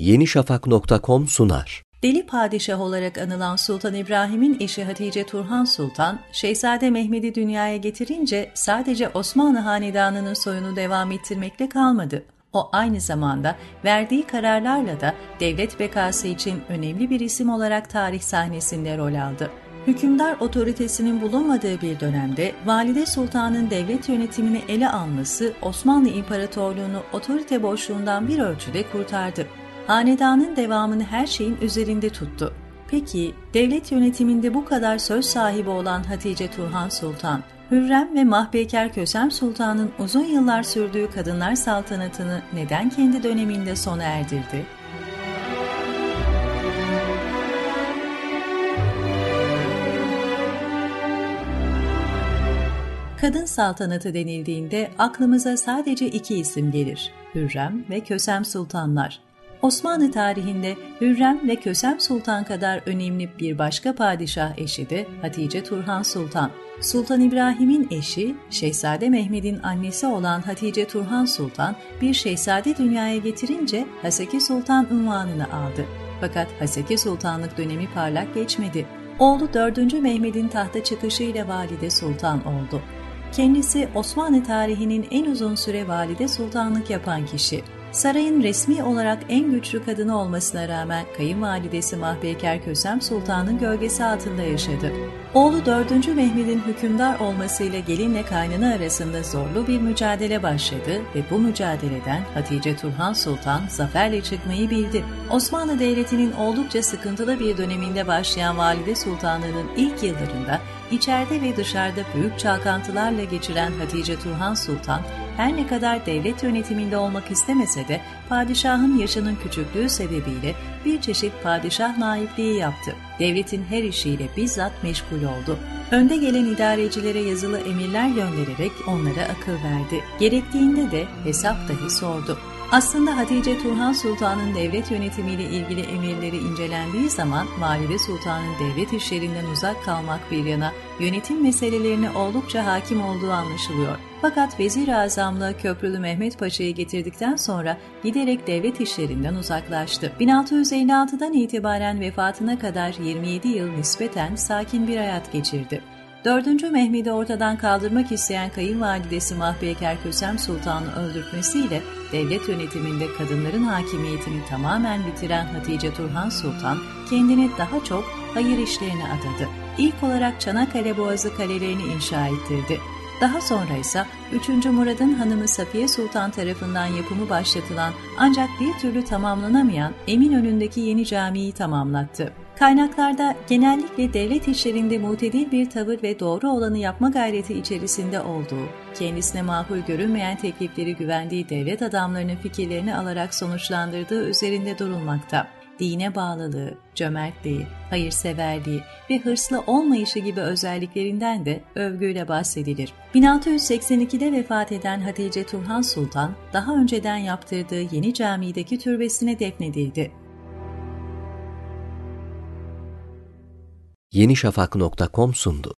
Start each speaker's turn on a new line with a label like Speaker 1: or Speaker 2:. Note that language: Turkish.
Speaker 1: yenişafak.com sunar.
Speaker 2: Deli padişah olarak anılan Sultan İbrahim'in eşi Hatice Turhan Sultan, Şehzade Mehmet'i dünyaya getirince sadece Osmanlı Hanedanı'nın soyunu devam ettirmekle kalmadı. O aynı zamanda verdiği kararlarla da devlet bekası için önemli bir isim olarak tarih sahnesinde rol aldı. Hükümdar otoritesinin bulunmadığı bir dönemde Valide Sultan'ın devlet yönetimini ele alması Osmanlı İmparatorluğunu otorite boşluğundan bir ölçüde kurtardı. Hanedanın devamını her şeyin üzerinde tuttu. Peki devlet yönetiminde bu kadar söz sahibi olan Hatice Turhan Sultan, Hürrem ve Mahpeker Kösem Sultan'ın uzun yıllar sürdüğü kadınlar saltanatını neden kendi döneminde sona erdirdi? Kadın saltanatı denildiğinde aklımıza sadece iki isim gelir. Hürrem ve Kösem Sultanlar. Osmanlı tarihinde Hürrem ve Kösem Sultan kadar önemli bir başka padişah eşi de Hatice Turhan Sultan. Sultan İbrahim'in eşi, Şehzade Mehmet'in annesi olan Hatice Turhan Sultan bir şehzade dünyaya getirince Haseki Sultan unvanını aldı. Fakat Haseki Sultanlık dönemi parlak geçmedi. Oğlu 4. Mehmet'in tahta çıkışıyla valide sultan oldu. Kendisi Osmanlı tarihinin en uzun süre valide sultanlık yapan kişi. Sarayın resmi olarak en güçlü kadını olmasına rağmen kayınvalidesi Mahpeker Kösem Sultan'ın gölgesi altında yaşadı. Oğlu 4. Mehmet'in hükümdar olmasıyla gelinle kaynana arasında zorlu bir mücadele başladı ve bu mücadeleden Hatice Turhan Sultan zaferle çıkmayı bildi. Osmanlı Devleti'nin oldukça sıkıntılı bir döneminde başlayan Valide Sultanlığı'nın ilk yıllarında içeride ve dışarıda büyük çalkantılarla geçiren Hatice Turhan Sultan, her ne kadar devlet yönetiminde olmak istemese de padişahın yaşının küçüklüğü sebebiyle bir çeşit padişah naipliği yaptı. Devletin her işiyle bizzat meşgul oldu. Önde gelen idarecilere yazılı emirler göndererek onlara akıl verdi. Gerektiğinde de hesap dahi sordu. Aslında Hatice Turhan Sultan'ın devlet yönetimiyle ilgili emirleri incelendiği zaman Valide Sultan'ın devlet işlerinden uzak kalmak bir yana yönetim meselelerine oldukça hakim olduğu anlaşılıyor. Fakat Vezir-i Azam'la Köprülü Mehmet Paşa'yı getirdikten sonra giderek devlet işlerinden uzaklaştı. 1656'dan itibaren vefatına kadar 27 yıl nispeten sakin bir hayat geçirdi. 4. Mehmet'i ortadan kaldırmak isteyen kayınvalidesi Mahpeker Kösem Sultan'ı öldürtmesiyle devlet yönetiminde kadınların hakimiyetini tamamen bitiren Hatice Turhan Sultan kendini daha çok hayır işlerine adadı. İlk olarak Çanakkale Boğazı kalelerini inşa ettirdi. Daha sonra ise 3. Murad'ın hanımı Safiye Sultan tarafından yapımı başlatılan ancak bir türlü tamamlanamayan Eminönü'ndeki yeni camiyi tamamlattı. Kaynaklarda genellikle devlet işlerinde mutedil bir tavır ve doğru olanı yapma gayreti içerisinde olduğu, kendisine makul görünmeyen teklifleri güvendiği devlet adamlarının fikirlerini alarak sonuçlandırdığı üzerinde durulmakta dine bağlılığı, cömertliği, hayırseverliği ve hırslı olmayışı gibi özelliklerinden de övgüyle bahsedilir. 1682'de vefat eden Hatice Turhan Sultan, daha önceden yaptırdığı yeni camideki türbesine defnedildi.
Speaker 1: yenişafak.com sundu.